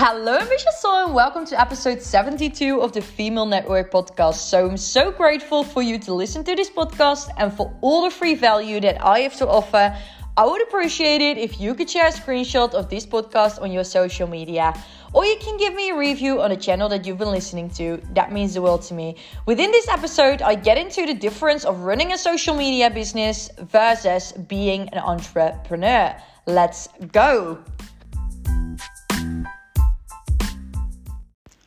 Hello, ambitious souls, and welcome to episode 72 of the Female Network podcast. So, I'm so grateful for you to listen to this podcast and for all the free value that I have to offer. I would appreciate it if you could share a screenshot of this podcast on your social media. Or you can give me a review on the channel that you've been listening to. That means the world to me. Within this episode, I get into the difference of running a social media business versus being an entrepreneur. Let's go.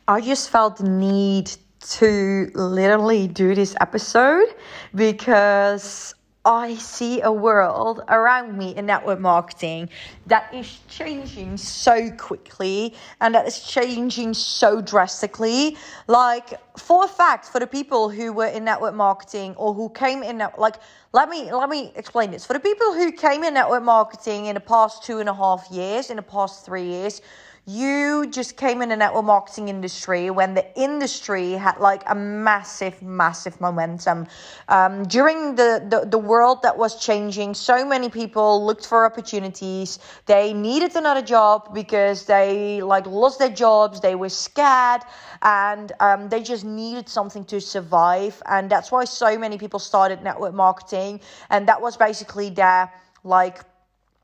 I just felt the need to literally do this episode because I see a world around me in network marketing that is changing so quickly and that is changing so drastically. Like, for a fact, for the people who were in network marketing or who came in, like, let me let me explain this. For the people who came in network marketing in the past two and a half years, in the past three years, you just came in the network marketing industry when the industry had like a massive massive momentum. Um, during the, the the world that was changing so many people looked for opportunities. They needed another job because they like lost their jobs. They were scared and um, they just needed something to survive and that's why so many people started network marketing and that was basically their like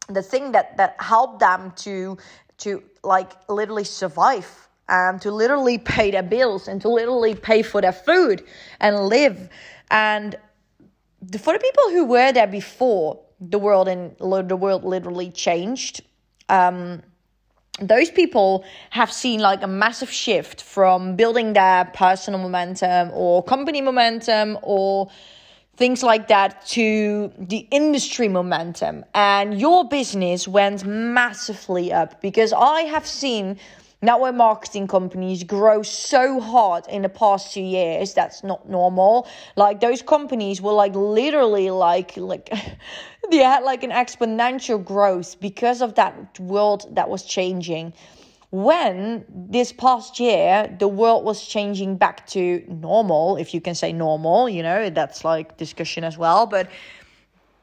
the thing that that helped them to to like literally survive and to literally pay their bills and to literally pay for their food and live. And for the people who were there before the world and the world literally changed. Um, those people have seen like a massive shift from building their personal momentum or company momentum or things like that to the industry momentum. And your business went massively up because I have seen network marketing companies grow so hard in the past two years that's not normal. Like those companies were like literally like like they had like an exponential growth because of that world that was changing. When this past year the world was changing back to normal if you can say normal you know that's like discussion as well but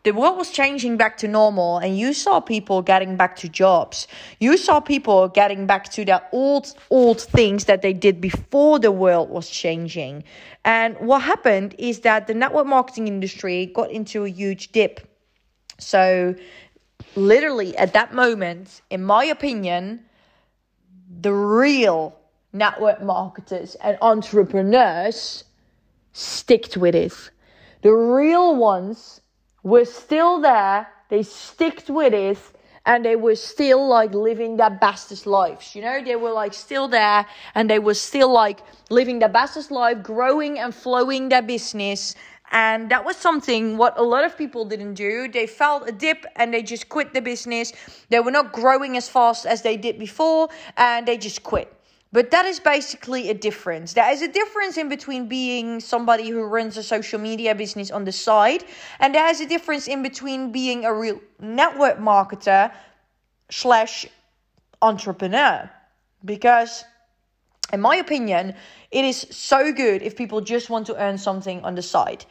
the world was changing back to normal and you saw people getting back to jobs. You saw people getting back to their old old things that they did before the world was changing. And what happened is that the network marketing industry got into a huge dip. So literally at that moment in my opinion the real network marketers and entrepreneurs sticked with it. The real ones were still there, they sticked with it, and they were still like living their bestest lives. You know, they were like still there and they were still like living their bestest life, growing and flowing their business and that was something what a lot of people didn't do. They felt a dip and they just quit the business. They were not growing as fast as they did before and they just quit. But that is basically a difference. There is a difference in between being somebody who runs a social media business on the side, and there is a difference in between being a real network marketer slash entrepreneur. Because in my opinion, it is so good if people just want to earn something on the side.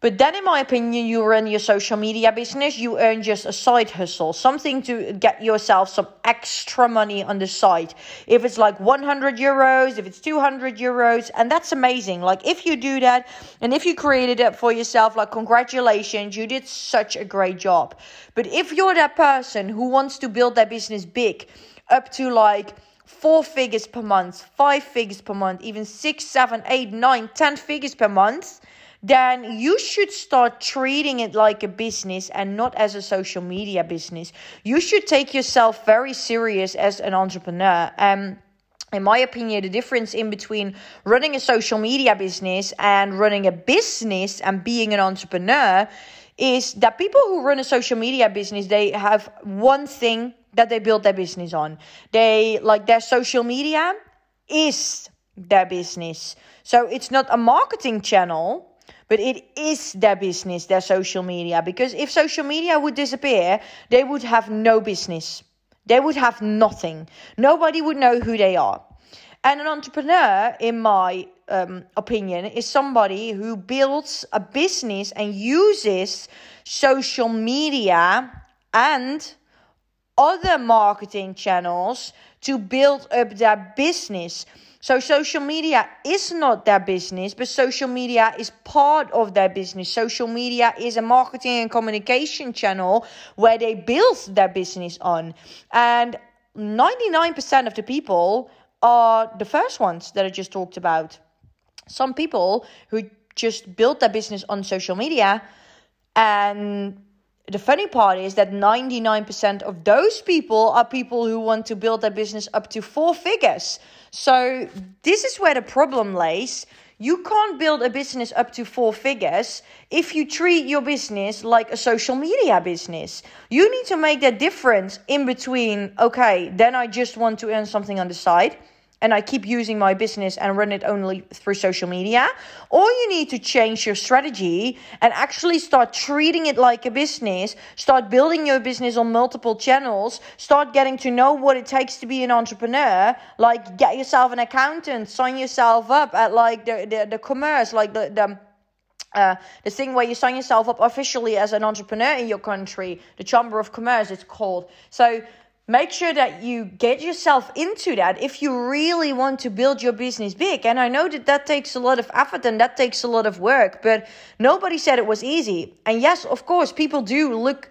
But then, in my opinion, you run your social media business, you earn just a side hustle, something to get yourself some extra money on the side. If it's like 100 euros, if it's 200 euros, and that's amazing. Like, if you do that and if you created it for yourself, like, congratulations, you did such a great job. But if you're that person who wants to build their business big, up to like, four figures per month, five figures per month, even six, seven, eight, nine, ten figures per month, then you should start treating it like a business and not as a social media business. You should take yourself very serious as an entrepreneur. Um, in my opinion, the difference in between running a social media business and running a business and being an entrepreneur is that people who run a social media business, they have one thing that they build their business on. They like their social media is their business. So it's not a marketing channel, but it is their business, their social media. Because if social media would disappear, they would have no business. They would have nothing. Nobody would know who they are. And an entrepreneur, in my um, opinion, is somebody who builds a business and uses social media and other marketing channels to build up their business. So social media is not their business, but social media is part of their business. Social media is a marketing and communication channel where they build their business on. And 99% of the people are the first ones that I just talked about. Some people who just build their business on social media and the funny part is that 99% of those people are people who want to build their business up to four figures. So, this is where the problem lays. You can't build a business up to four figures if you treat your business like a social media business. You need to make that difference in between, okay, then I just want to earn something on the side and I keep using my business and run it only through social media, or you need to change your strategy and actually start treating it like a business, start building your business on multiple channels, start getting to know what it takes to be an entrepreneur, like get yourself an accountant, sign yourself up at like the the, the commerce, like the the uh, the thing where you sign yourself up officially as an entrepreneur in your country, the Chamber of Commerce, it's called. So make sure that you get yourself into that if you really want to build your business big. And I know that that takes a lot of effort and that takes a lot of work, but nobody said it was easy. And yes, of course, people do look,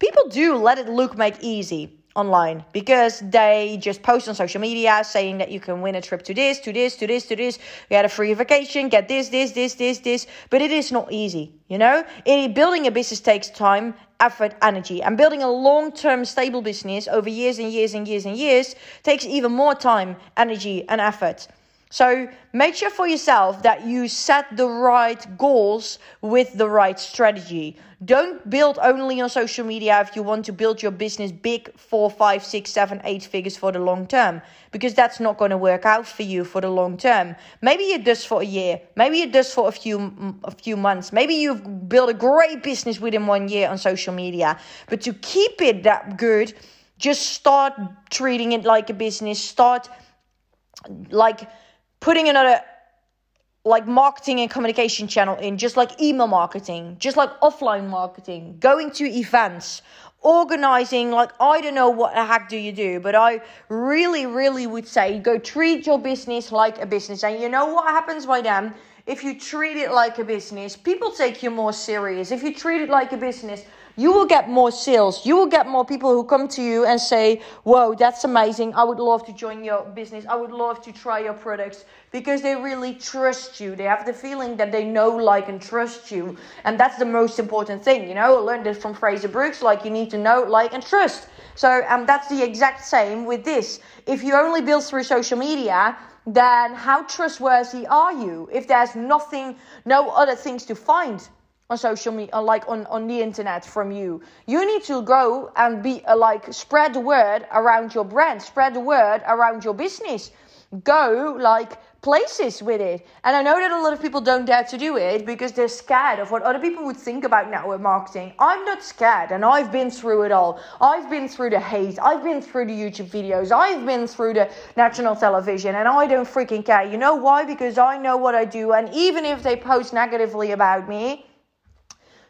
people do let it look make easy online because they just post on social media saying that you can win a trip to this, to this, to this, to this, get a free vacation, get this, this, this, this, this. But it is not easy, you know? It, building a business takes time, effort, energy. And building a long term stable business over years and years and years and years takes even more time, energy, and effort. So make sure for yourself that you set the right goals with the right strategy. Don't build only on social media if you want to build your business big four, five, six, seven, eight figures for the long term, because that's not going to work out for you for the long term. Maybe it does for a year, maybe it does for a few a few months. Maybe you've built a great business within one year on social media, but to keep it that good, just start treating it like a business. Start like putting another like marketing and communication channel in, just like email marketing, just like offline marketing, going to events, organizing. Like, I don't know what the heck do you do, but I really, really would say go treat your business like a business. And you know what happens by then? If you treat it like a business, people take you more serious. If you treat it like a business, you will get more sales. You will get more people who come to you and say, Whoa, that's amazing. I would love to join your business. I would love to try your products because they really trust you. They have the feeling that they know, like, and trust you. And that's the most important thing. You know, I learned it from Frazer Brookes like, you need to know, like, and trust. So, um, that's the exact same with this. If you only build through social media, then how trustworthy are you if there's nothing, no other things to find? On social media, like on, on the internet from you. You need to go and be uh, like spread the word around your brand, spread the word around your business. Go like places with it. And I know that a lot of people don't dare to do it because they're scared of what other people would think about network marketing. I'm not scared and I've been through it all. I've been through the hate. I've been through the YouTube videos. I've been through the national television and I don't freaking care. You know why? Because I know what I do. And even if they post negatively about me,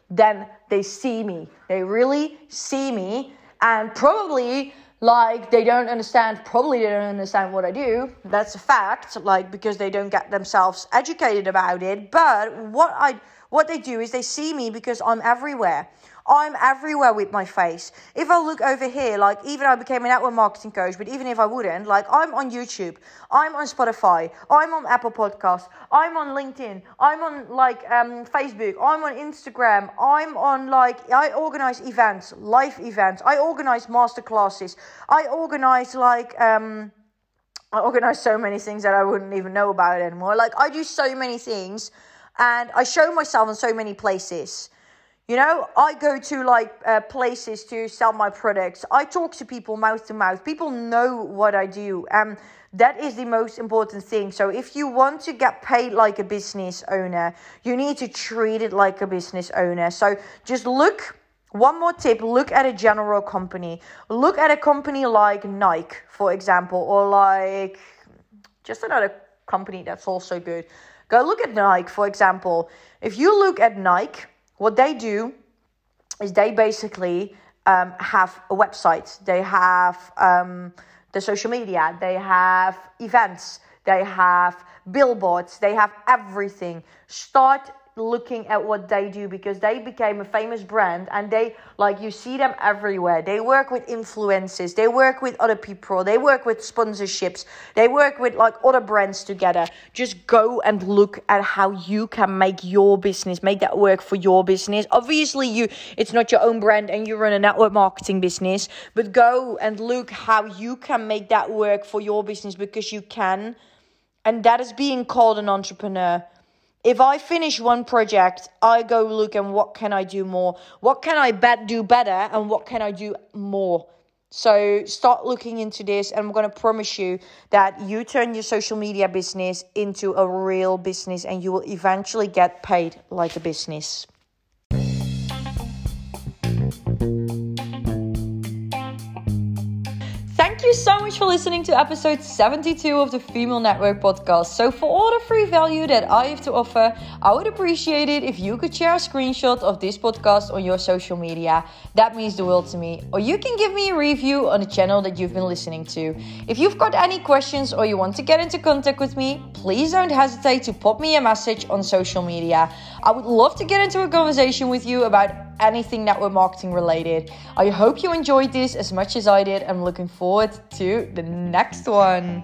then they see me. They really see me. And probably like they don't understand probably they don't understand what i do. That's a fact like because they don't get themselves educated about it. But what i what they do is they see me because i'm everywhere. I'm everywhere with my face. If I look over here, like even I became an network marketing coach, but even if I wouldn't, like I'm on YouTube, I'm on Spotify, I'm on Apple Podcasts, I'm on LinkedIn, I'm on like um, Facebook, I'm on Instagram, I'm on like I organize events, live events, I organize master classes, I organize like um, I organize so many things that I wouldn't even know about anymore. Like I do so many things and I show myself in so many places. You know, I go to like uh, places to sell my products. I talk to people mouth to mouth. People know what I do. And that is the most important thing. So if you want to get paid like a business owner, you need to treat it like a business owner. So just look one more tip look at a general company. Look at a company like Nike, for example, or like just another company that's also good. Go look at Nike, for example. If you look at Nike, what they do is they basically um, have a website. They have um, the social media, they have events, they have billboards, they have everything. Start looking at what they do because they became a famous brand and they like you see them everywhere. They work with influencers they work with other people they work with sponsorships they work with like other brands together. Just go and look at how you can make your business make that work for your business. Obviously you it's not your own brand and you run a network marketing business but go and look how you can make that work for your business because you can. And that is being called an entrepreneur if I finish one project, I go look and what can I do more? What can I bet do better and what can I do more? So start looking into this and I'm going to promise you that you turn your social media business into a real business and you will eventually get paid like a business. So much for listening to episode 72 of the Female Network podcast. So, for all the free value that I have to offer, I would appreciate it if you could share a screenshot of this podcast on your social media. That means the world to me. Or you can give me a review on the channel that you've been listening to. If you've got any questions or you want to get into contact with me, please don't hesitate to pop me a message on social media. I would love to get into a conversation with you about anything network marketing related. I hope you enjoyed this as much as I did. I'm looking forward to the next one.